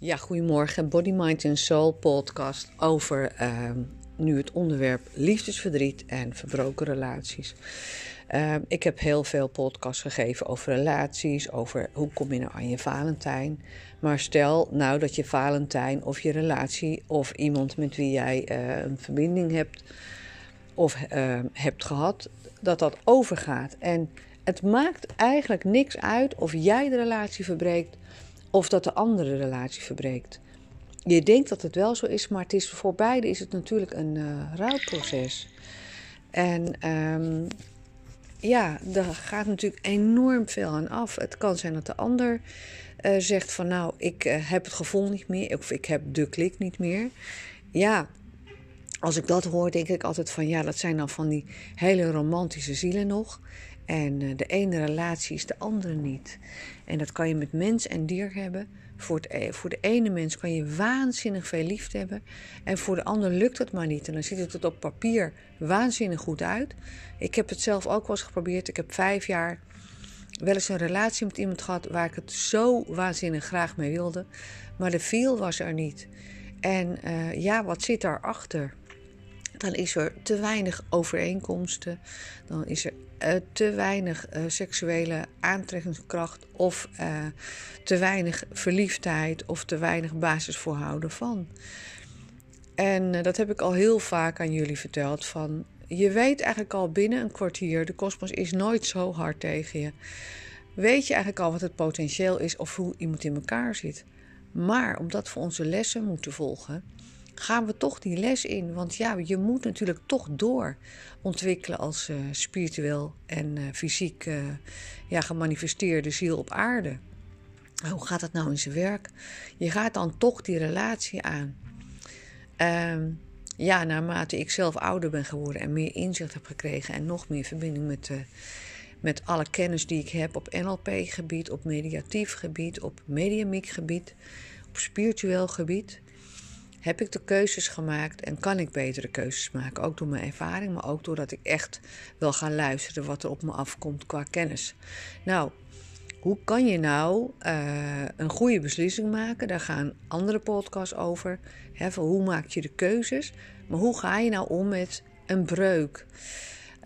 Ja, goedemorgen. Body, Mind and Soul podcast over uh, nu het onderwerp liefdesverdriet en verbroken relaties. Uh, ik heb heel veel podcasts gegeven over relaties, over hoe kom je nou aan je Valentijn. Maar stel nou dat je Valentijn of je relatie of iemand met wie jij uh, een verbinding hebt of hebt gehad, dat dat overgaat. En het maakt eigenlijk niks uit of jij de relatie verbreekt of dat de andere relatie verbreekt. Je denkt dat het wel zo is, maar het is, voor beide is het natuurlijk een uh, rouwproces. En um, ja, daar gaat natuurlijk enorm veel aan af. Het kan zijn dat de ander uh, zegt van nou, ik uh, heb het gevoel niet meer of ik heb de klik niet meer. Ja, als ik dat hoor, denk ik altijd van ja, dat zijn dan van die hele romantische zielen nog. En de ene relatie is de andere niet. En dat kan je met mens en dier hebben. Voor, het, e, voor de ene mens kan je waanzinnig veel liefde hebben. En voor de ander lukt het maar niet. En dan ziet het op papier waanzinnig goed uit. Ik heb het zelf ook wel eens geprobeerd. Ik heb vijf jaar wel eens een relatie met iemand gehad waar ik het zo waanzinnig graag mee wilde. Maar de feel was er niet. En uh, ja, wat zit daarachter? Dan is er te weinig overeenkomsten. Dan is er uh, te weinig uh, seksuele aantrekkingskracht of uh, te weinig verliefdheid of te weinig basis van. En dat heb ik al heel vaak aan jullie verteld. Van, je weet eigenlijk al binnen een kwartier, de kosmos is nooit zo hard tegen je. Weet je eigenlijk al wat het potentieel is of hoe iemand in elkaar zit. Maar omdat we onze lessen moeten volgen, gaan we toch die les in. Want ja, je moet natuurlijk toch door ontwikkelen als uh, spiritueel en uh, fysiek uh, ja, gemanifesteerde ziel op aarde. Hoe gaat dat nou in zijn werk? Je gaat dan toch die relatie aan. Uh, ja, naarmate ik zelf ouder ben geworden en meer inzicht heb gekregen en nog meer verbinding met, met alle kennis die ik heb op NLP-gebied, op mediatief gebied, op mediamiek gebied, op spiritueel gebied heb ik de keuzes gemaakt en kan ik betere keuzes maken. Ook door mijn ervaring, maar ook doordat ik echt wil gaan luisteren wat er op me afkomt qua kennis. Nou, hoe kan je nou uh, een goede beslissing maken? Daar gaan andere podcasts over. Hoe maak je de keuzes? Maar hoe ga je nou om met een breuk?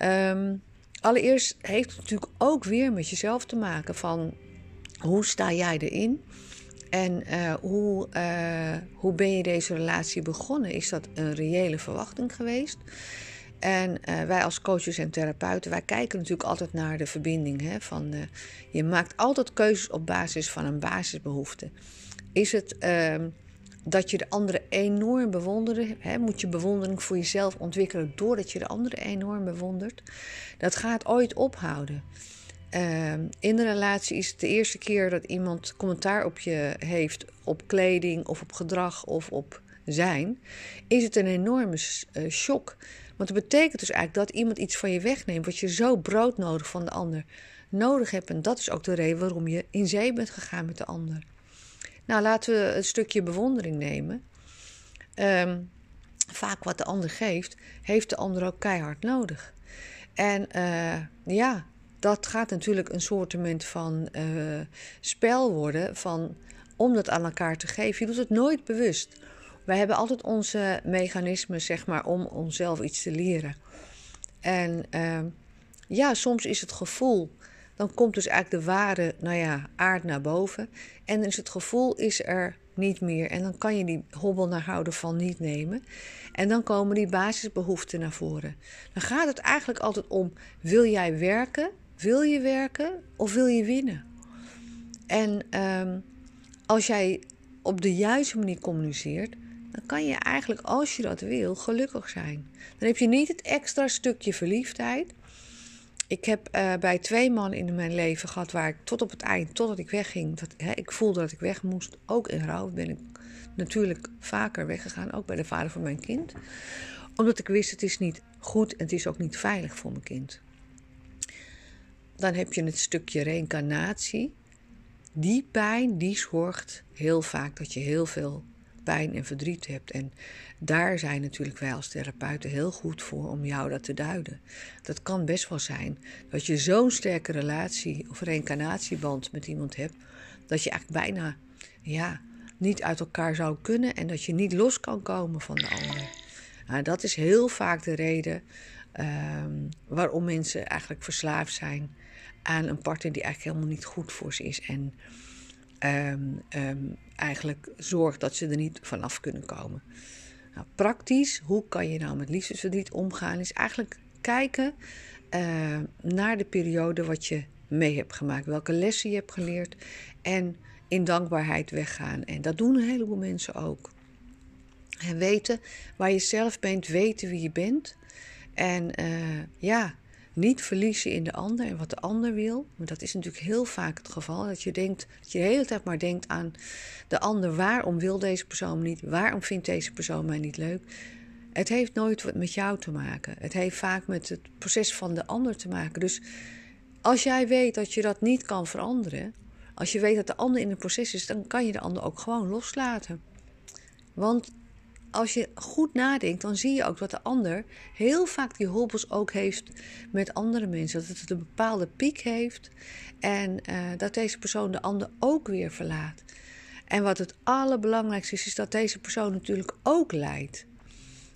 Um, allereerst heeft het natuurlijk ook weer met jezelf te maken van hoe sta jij erin? En uh, hoe, uh, hoe ben je deze relatie begonnen? Is dat een reële verwachting geweest? En uh, wij als coaches en therapeuten, wij kijken natuurlijk altijd naar de verbinding. Hè, van, je maakt altijd keuzes op basis van een basisbehoefte. Is het ehm, dat je de andere enorm bewondert? Hè, moet je bewondering voor jezelf ontwikkelen doordat je de andere enorm bewondert? Dat gaat ooit ophouden. Uh, in de relatie is het de eerste keer dat iemand commentaar op je heeft op kleding of op gedrag of op zijn, is het een enorme uh, shock. Want dat betekent dus eigenlijk dat iemand iets van je wegneemt wat je zo broodnodig van de ander nodig hebt. En dat is ook de reden waarom je in zee bent gegaan met de ander. Nou, laten we een stukje bewondering nemen. Um, vaak wat de ander geeft, heeft de ander ook keihard nodig. En uh, ja, dat gaat natuurlijk een soortement van uh, spel worden. Van, om dat aan elkaar te geven. Je doet het nooit bewust. Wij hebben altijd onze mechanismen, zeg maar, om onszelf iets te leren. En uh, ja, soms is het gevoel. Dan komt dus eigenlijk de ware, nou ja, aard naar boven. En is het gevoel is er niet meer. En dan kan je die hobbel naar houden van niet nemen. En dan komen die basisbehoeften naar voren. Dan gaat het eigenlijk altijd om: wil jij werken? Wil je werken of wil je winnen? En um, als jij op de juiste manier communiceert, dan kan je eigenlijk, als je dat wil, gelukkig zijn. Dan heb je niet het extra stukje verliefdheid. Ik heb uh, bij twee mannen in mijn leven gehad waar ik tot op het eind, totdat ik wegging, dat, hè, ik voelde dat ik weg moest. Ook in rouw ben ik natuurlijk vaker weggegaan, ook bij de vader van mijn kind. Omdat ik wist, het is niet goed en het is ook niet veilig voor mijn kind dan heb je het stukje reïncarnatie. Die pijn, die zorgt heel vaak dat je heel veel pijn en verdriet hebt. En daar zijn natuurlijk wij als therapeuten heel goed voor om jou dat te duiden. Dat kan best wel zijn dat je zo'n sterke relatie of reïncarnatieband met iemand hebt, dat je eigenlijk bijna ja, niet uit elkaar zou kunnen en dat je niet los kan komen van de ander. Nou, dat is heel vaak de reden ehm, waarom mensen eigenlijk verslaafd zijn aan een partner die eigenlijk helemaal niet goed voor ze is. En ehm, ehm, eigenlijk zorgt dat ze er niet vanaf kunnen komen. Nou, praktisch, hoe kan je nou met liefdesverdriet omgaan? Is eigenlijk kijken naar de periode wat je mee hebt gemaakt, welke lessen je hebt geleerd en in dankbaarheid weggaan. En dat doen een heleboel mensen ook. En weten waar je zelf bent, weten wie je bent. En uh, ja, niet verliezen in de ander en wat de ander wil. Maar dat is natuurlijk heel vaak het geval. Dat je, denkt, dat je de hele tijd maar denkt aan de ander. Waarom wil deze persoon me niet? Waarom vindt deze persoon mij niet leuk? Het heeft nooit wat met jou te maken. Het heeft vaak met het proces van de ander te maken. Dus als jij weet dat je dat niet kan veranderen, als je weet dat de ander in een proces is, dan kan je de ander ook gewoon loslaten. Want als je goed nadenkt, dan zie je ook dat de ander heel vaak die hobbels ook heeft met andere mensen. Dat het een bepaalde piek heeft en uh, dat deze persoon de ander ook weer verlaat. En wat het allerbelangrijkste is, is dat deze persoon natuurlijk ook lijdt.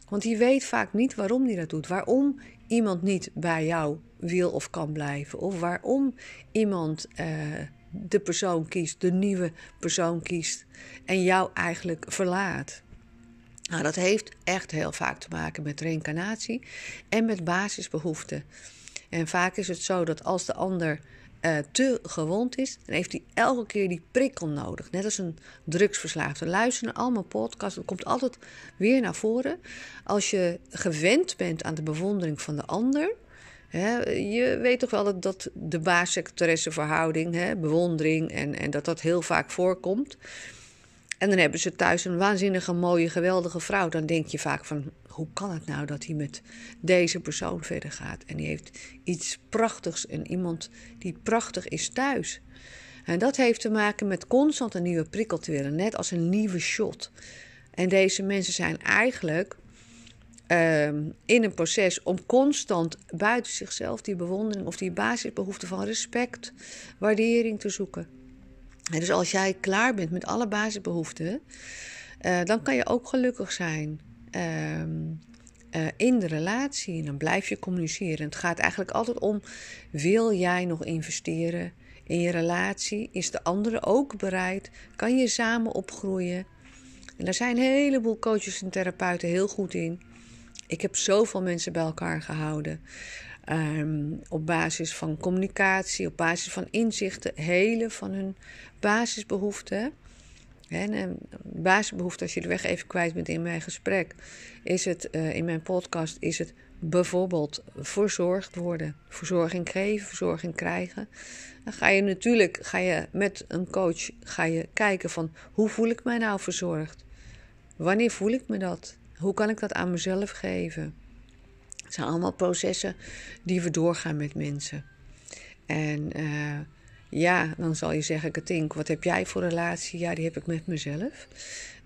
Want die weet vaak niet waarom die dat doet. Waarom iemand niet bij jou wil of kan blijven. Of waarom iemand uh, de persoon kiest, de nieuwe persoon kiest. En jou eigenlijk verlaat. Nou, dat heeft echt heel vaak te maken met reïncarnatie en met basisbehoeften. En vaak is het zo dat als de ander uh, te gewond is, dan heeft hij elke keer die prikkel nodig. Net als een drugsverslaafde. Luister naar allemaal podcasts, het komt altijd weer naar voren. Als je gewend bent aan de bewondering van de ander. Je weet toch wel dat, dat de baas-secretaresse verhouding, bewondering en, en dat dat heel vaak voorkomt. En dan hebben ze thuis een waanzinnige, mooie, geweldige vrouw. Dan denk je vaak van, hoe kan het nou dat hij met deze persoon verder gaat? En die heeft iets prachtigs en iemand die prachtig is thuis. En dat heeft te maken met constant een nieuwe prikkel willen, net als een nieuwe shot. En deze mensen zijn eigenlijk uh, in een proces om constant buiten zichzelf die bewondering of die basisbehoefte van respect, waardering te zoeken. Dus als jij klaar bent met alle basisbehoeften, uh, dan kan je ook gelukkig zijn uh, uh, in de relatie. En dan blijf je communiceren. Het gaat eigenlijk altijd om: wil jij nog investeren in je relatie? Is de andere ook bereid? Kan je samen opgroeien? En daar zijn een heleboel coaches en therapeuten heel goed in. Ik heb zoveel mensen bij elkaar gehouden. Um, op basis van communicatie, op basis van inzichten, helen van hun basisbehoeften. En een basisbehoefte, als je de weg even kwijt bent in mijn gesprek, is het uh, in mijn podcast, is het bijvoorbeeld verzorgd worden, verzorging geven, verzorging krijgen. Dan ga je natuurlijk, ga je met een coach, ga je kijken van hoe voel ik mij nou verzorgd? Wanneer voel ik me dat? Hoe kan ik dat aan mezelf geven? Het zijn allemaal processen die we doorgaan met mensen. En uh, ja, dan zal je zeggen, Katink, wat heb jij voor relatie? Ja, die heb ik met mezelf.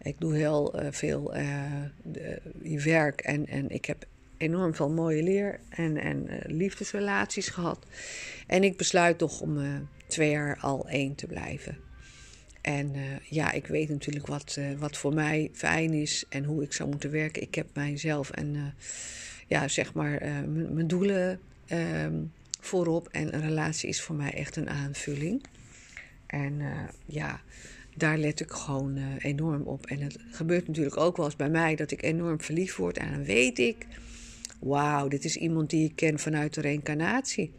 Ik doe heel uh, veel uh, werk en, en ik heb enorm veel mooie leer- en, en liefdesrelaties gehad. En ik besluit toch om twee jaar al één te blijven. En ja, ik weet natuurlijk wat, wat voor mij fijn is en hoe ik zou moeten werken. Ik heb mijzelf en ja, zeg maar mijn doelen ehm, voorop. En een relatie is voor mij echt een aanvulling. En uh, ja, daar let ik gewoon uh, enorm op. En het gebeurt natuurlijk ook wel eens bij mij dat ik enorm verliefd word. En dan weet ik, wauw, dit is iemand die ik ken vanuit de reïncarnatie.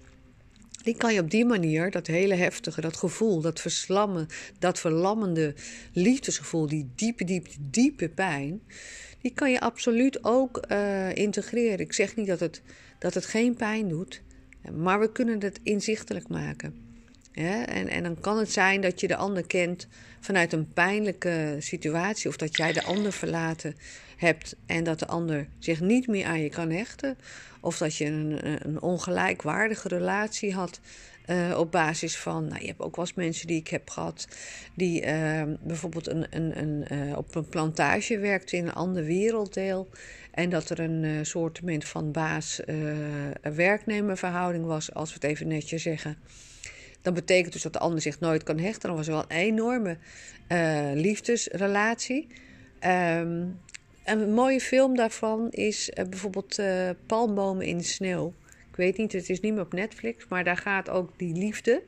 Die kan je op die manier, dat hele heftige, dat gevoel, dat verslammen, dat verlammende liefdesgevoel, die diepe, diepe, diepe pijn, die kan je absoluut ook uh, integreren. Ik zeg niet dat het, dat het geen pijn doet. Maar we kunnen het inzichtelijk maken. En, en dan kan het zijn dat je de ander kent vanuit een pijnlijke situatie, of dat jij de ander verlaten hebt en dat de ander zich niet meer aan je kan hechten, of dat je een, een ongelijkwaardige relatie had uh, op basis van, nou, je hebt ook wel eens mensen die ik heb gehad, die uh, bijvoorbeeld een, een, een, uh, op een plantage werkten in een ander werelddeel. En dat er een uh, soort van baas-werknemerverhouding was, als we het even netjes zeggen. Dat betekent dus dat de ander zich nooit kan hechten. Dan was er wel een enorme liefdesrelatie. Um, een mooie film daarvan is bijvoorbeeld Palmbomen in de sneeuw. Ik weet niet, het is niet meer op Netflix, maar daar gaat ook die liefde,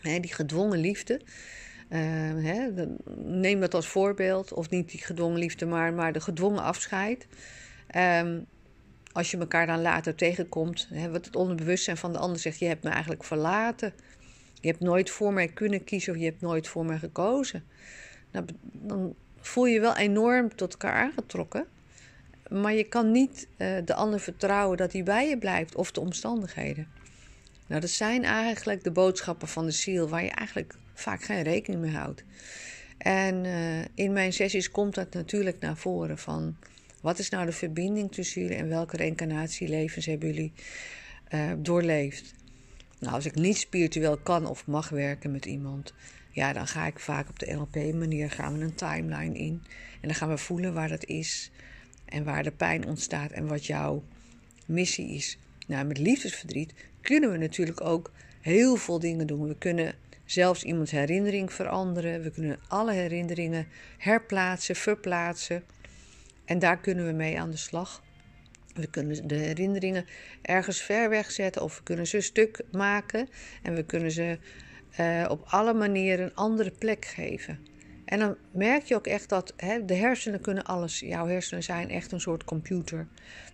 hè, die gedwongen liefde. Uh, hè, neem dat als voorbeeld, of niet die gedwongen liefde, maar, maar de gedwongen afscheid. Um, als je elkaar dan later tegenkomt, hè, wat het onderbewustzijn van de ander zegt: Je hebt me eigenlijk verlaten. Je hebt nooit voor mij kunnen kiezen of je hebt nooit voor mij gekozen. Nou, dan voel je wel enorm tot elkaar aangetrokken. Maar je kan niet uh, de ander vertrouwen dat hij bij je blijft of de omstandigheden. Nou, dat zijn eigenlijk de boodschappen van de ziel waar je eigenlijk vaak geen rekening mee houdt. En uh, in mijn sessies komt dat natuurlijk naar voren van wat is nou de verbinding tussen jullie en welke reïncarnatielevens hebben jullie uh, doorleefd? Nou, als ik niet spiritueel kan of mag werken met iemand, ja, dan ga ik vaak op de NLP-manier gaan we een timeline in. En dan gaan we voelen waar dat is en waar de pijn ontstaat en wat jouw missie is. Nou, met liefdesverdriet kunnen we natuurlijk ook heel veel dingen doen. We kunnen zelfs iemands herinnering veranderen. We kunnen alle herinneringen herplaatsen, verplaatsen. En daar kunnen we mee aan de slag. We kunnen de herinneringen ergens ver weg zetten of we kunnen ze stuk maken en we kunnen ze uh, op alle manieren een andere plek geven. En dan merk je ook echt dat hè, de hersenen kunnen alles. Jouw hersenen zijn echt een soort computer.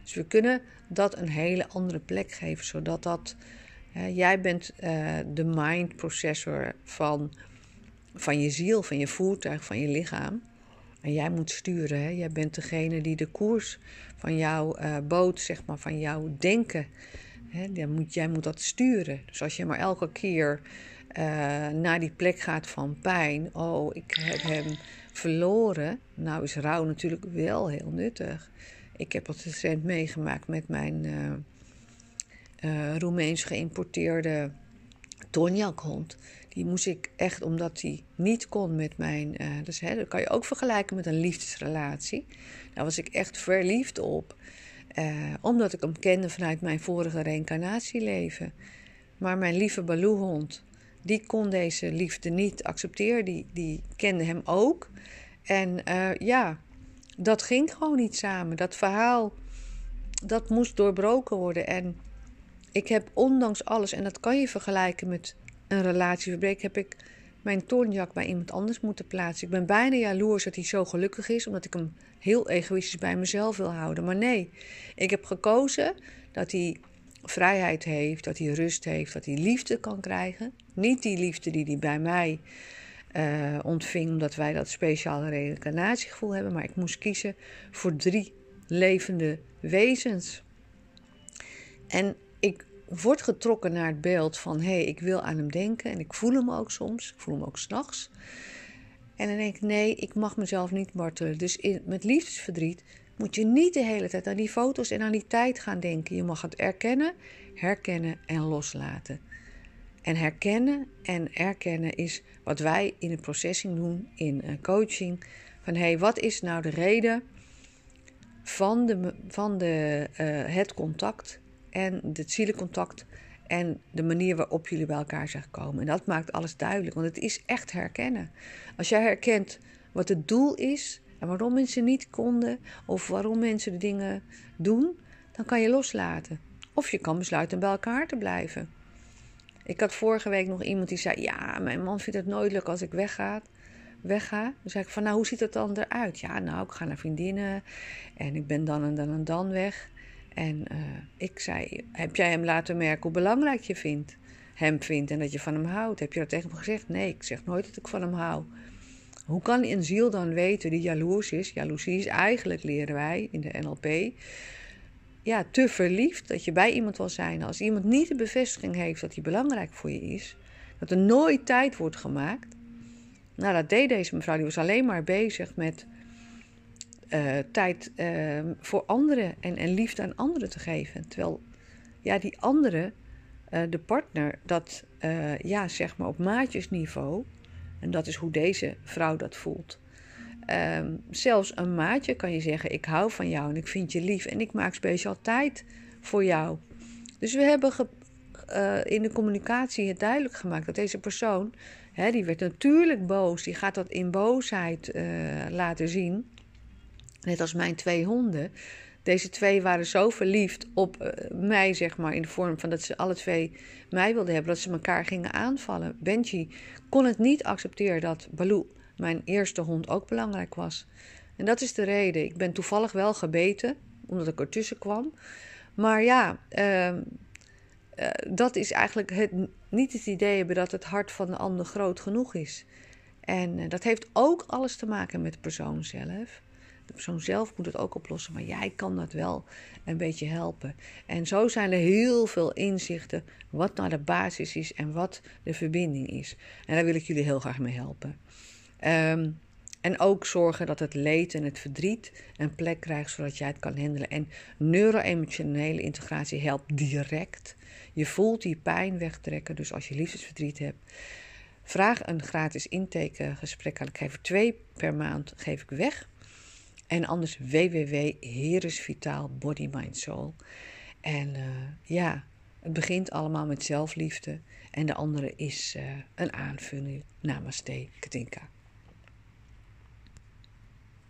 Dus we kunnen dat een hele andere plek geven, zodat dat. jij bent uh, de mind processor van, van je ziel, van je voertuig, van je lichaam. En jij moet sturen. Hè? Jij bent degene die de koers van jouw uh, boot, zeg maar, van jouw denken. Hè? Moet, jij moet dat sturen. Dus als je maar elke keer uh, naar die plek gaat van pijn. Oh, ik heb hem verloren. Nou is rouw natuurlijk wel heel nuttig. Ik heb dat recent meegemaakt met mijn uh, uh, Roemeens geïmporteerde tonjakhond. Die moest ik echt, omdat hij niet kon met mijn. Dus hè, dat kan je ook vergelijken met een liefdesrelatie. Daar was ik echt verliefd op. Omdat ik hem kende vanuit mijn vorige reïncarnatieleven. Maar mijn lieve Baloo-hond, die kon deze liefde niet accepteren. Die, die kende hem ook. En uh, ja, dat ging gewoon niet samen. Dat verhaal, dat moest doorbroken worden. En ik heb ondanks alles, en dat kan je vergelijken met een relatieverbreek, heb ik mijn toornjak bij iemand anders moeten plaatsen. Ik ben bijna jaloers dat hij zo gelukkig is, omdat ik hem heel egoïstisch bij mezelf wil houden. Maar nee, ik heb gekozen dat hij vrijheid heeft, dat hij rust heeft, dat hij liefde kan krijgen. Niet die liefde die hij bij mij uh, ontving, omdat wij dat speciale reïncarnatiegevoel hebben, maar ik moest kiezen voor drie levende wezens. En ik word getrokken naar het beeld van hé, hey, ik wil aan hem denken en ik voel hem ook soms, ik voel hem ook s'nachts. En dan denk ik, nee, ik mag mezelf niet martelen. Dus met liefdesverdriet moet je niet de hele tijd aan die foto's en aan die tijd gaan denken. Je mag het erkennen, herkennen en loslaten. En herkennen en erkennen is wat wij in de processing doen, in uh, coaching. Van hé, hey, wat is nou de reden van, de, van de, uh, het contact en het zielencontact en de manier waarop jullie bij elkaar zijn gekomen. En dat maakt alles duidelijk, want het is echt herkennen. Als jij herkent wat het doel is en waarom mensen niet konden of waarom mensen de dingen doen, dan kan je loslaten. Of je kan besluiten bij elkaar te blijven. Ik had vorige week nog iemand die zei: Ja, mijn man vindt het nooit leuk als ik wegga. wegga. Dan zei ik van, nou, hoe ziet het dan eruit? Ja, nou, ik ga naar vriendinnen en ik ben dan en dan en dan weg. En uh, ik zei: Heb jij hem laten merken hoe belangrijk je vindt, hem vindt en dat je van hem houdt? Heb je dat tegen hem gezegd? Nee, ik zeg nooit dat ik van hem hou. Hoe kan een ziel dan weten die jaloers is? Jaloezie is eigenlijk, leren wij in de NLP, ja, te verliefd dat je bij iemand wil zijn. Als iemand niet de bevestiging heeft dat hij belangrijk voor je is, dat er nooit tijd wordt gemaakt. Nou, dat deed deze mevrouw. Die was alleen maar bezig met uh, tijd uh, voor anderen en, en liefde aan anderen te geven. Terwijl ja, die andere, uh, de partner, dat ja, zeg maar op maatjesniveau, en dat is hoe deze vrouw dat voelt. Um, zelfs een maatje kan je zeggen: Ik hou van jou en ik vind je lief en ik maak speciaal tijd voor jou. Dus we hebben uh, in de communicatie het duidelijk gemaakt dat deze persoon, hè, die werd natuurlijk boos, die gaat dat in boosheid uh, laten zien. Net als mijn twee honden. Deze twee waren zo verliefd op uh, mij, zeg maar, in de vorm van dat ze alle twee mij wilden hebben, dat ze elkaar gingen aanvallen. Benji kon het niet accepteren dat Baloo, mijn eerste hond, ook belangrijk was. En dat is de reden. Ik ben toevallig wel gebeten, omdat ik ertussen kwam. Maar ja, uh, uh, dat is eigenlijk het, niet het idee hebben dat het hart van de ander groot genoeg is. En uh, dat heeft ook alles te maken met de persoon zelf. De zelf moet het ook oplossen, maar jij kan dat wel een beetje helpen. En zo zijn er heel veel inzichten wat nou de basis is en wat de verbinding is. En daar wil ik jullie heel graag mee helpen. Um, en ook zorgen dat het leed en het verdriet een plek krijgt zodat jij het kan handelen. En neuro-emotionele integratie helpt direct. Je voelt die pijn wegtrekken. Dus als je liefdesverdriet hebt, vraag een gratis intakegesprek aan. Ik geef twee per maand geef ik weg. En anders www.heresvitaal Body Mind Soul. En uh, ja, het begint allemaal met zelfliefde. En de andere is uh, een aanvulling. Namaste, Katinka.